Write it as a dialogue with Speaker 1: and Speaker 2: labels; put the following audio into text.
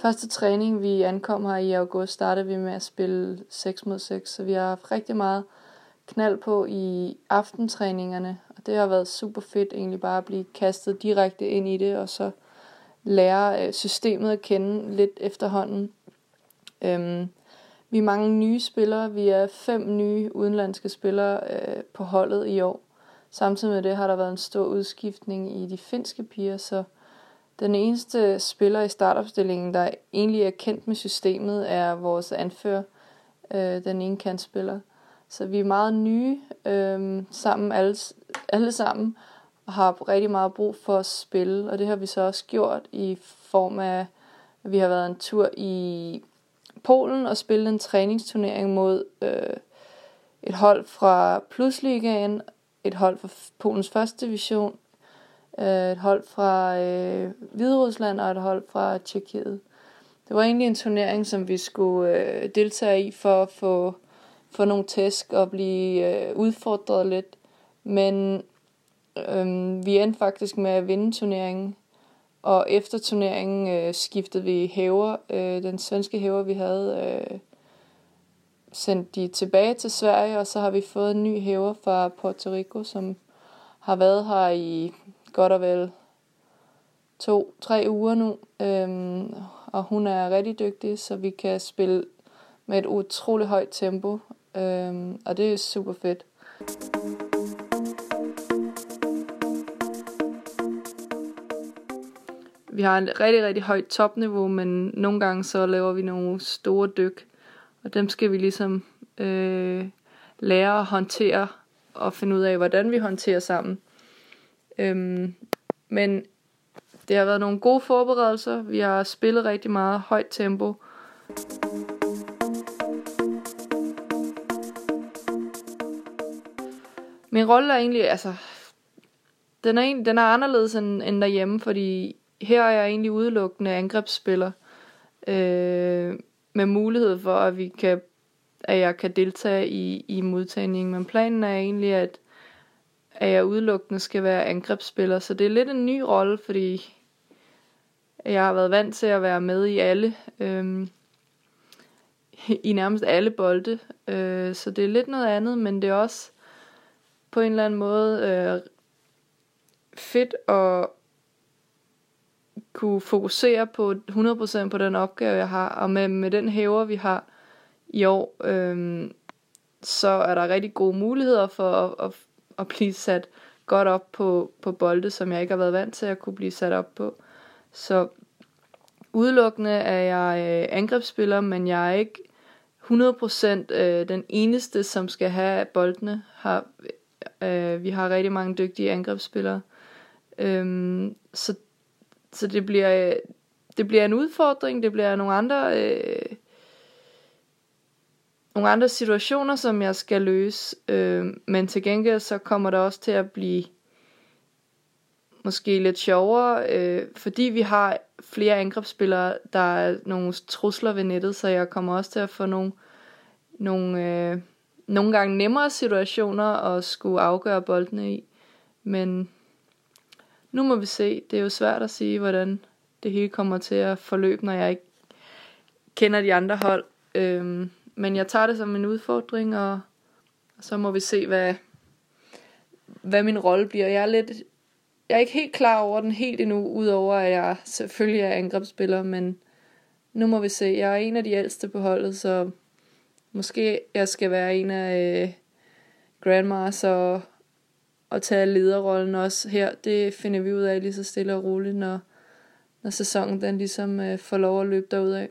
Speaker 1: første træning, vi ankom her i august, startede vi med at spille 6 mod 6, så vi har haft rigtig meget knald på i aftentræningerne, og det har været super fedt egentlig bare at blive kastet direkte ind i det, og så lære øh, systemet at kende lidt efterhånden. Øhm, vi er mange nye spillere. Vi er fem nye udenlandske spillere øh, på holdet i år. Samtidig med det har der været en stor udskiftning i de finske piger, så den eneste spiller i startopstillingen, der egentlig er kendt med systemet, er vores anfører, øh, den ene kantspiller. Så vi er meget nye øh, sammen, alle, alle sammen, og har rigtig meget brug for at spille, og det har vi så også gjort i form af, at vi har været en tur i Polen og spillet en træningsturnering mod øh, et hold fra Plusligaen, et hold fra Polens første division, Øh, et hold fra øh, Hviderusland og et hold fra Tjekkiet. Det var egentlig en turnering, som vi skulle øh, deltage i for at få, få nogle tæsk og blive øh, udfordret lidt. Men øh, vi endte faktisk med at vinde turneringen. Og efter turneringen øh, skiftede vi hæver. Øh, den svenske hæver, vi havde, øh, sendt de tilbage til Sverige, og så har vi fået en ny hæver fra Puerto Rico, som har været her i godt og vel to-tre uger nu. Øhm, og hun er rigtig dygtig, så vi kan spille med et utroligt højt tempo. Øhm, og det er super fedt. Vi har et rigtig, rigtig højt topniveau, men nogle gange så laver vi nogle store dyk. Og dem skal vi ligesom øh, lære at håndtere og finde ud af, hvordan vi håndterer sammen. Øhm, men det har været nogle gode forberedelser. Vi har spillet rigtig meget højt tempo. Min rolle er egentlig, altså, den er, en, den er anderledes end, end derhjemme, fordi her er jeg egentlig udelukkende angrebsspiller. Øh, med mulighed for, at vi kan at jeg kan deltage i, i modtagningen. Men planen er egentlig, at, at jeg udelukkende skal være angrebsspiller. Så det er lidt en ny rolle, fordi jeg har været vant til at være med i alle, øhm, i nærmest alle bolde. Øh, så det er lidt noget andet, men det er også på en eller anden måde øh, fedt at kunne fokusere på 100% på den opgave, jeg har. Og med, med den hæver, vi har i år, øh, så er der rigtig gode muligheder for at, at, at blive sat godt op på, på bolde, som jeg ikke har været vant til at kunne blive sat op på. Så udelukkende er jeg øh, angrebsspiller, men jeg er ikke 100% øh, den eneste, som skal have boldene. Har, øh, vi har rigtig mange dygtige angrebsspillere. Øhm, så så det bliver, øh, det bliver en udfordring, det bliver nogle andre, øh, nogle andre situationer, som jeg skal løse. Øh, men til gengæld så kommer det også til at blive måske lidt sjovere, øh, fordi vi har flere angrebsspillere, der er nogle trusler ved nettet, så jeg kommer også til at få nogle, nogle, øh, nogle gange nemmere situationer at skulle afgøre boldene i. Men nu må vi se. Det er jo svært at sige, hvordan det hele kommer til at forløbe, når jeg ikke kender de andre hold. Øh, men jeg tager det som en udfordring, og, så må vi se, hvad, hvad min rolle bliver. Jeg er lidt, jeg er ikke helt klar over den helt endnu, udover at jeg selvfølgelig er angrebsspiller, men nu må vi se. Jeg er en af de ældste på holdet, så måske jeg skal være en af øh, grandmas og, og tage lederrollen også her, det finder vi ud af lige så stille og roligt, når, når sæsonen den ligesom øh, får lov at løbe derudad. af.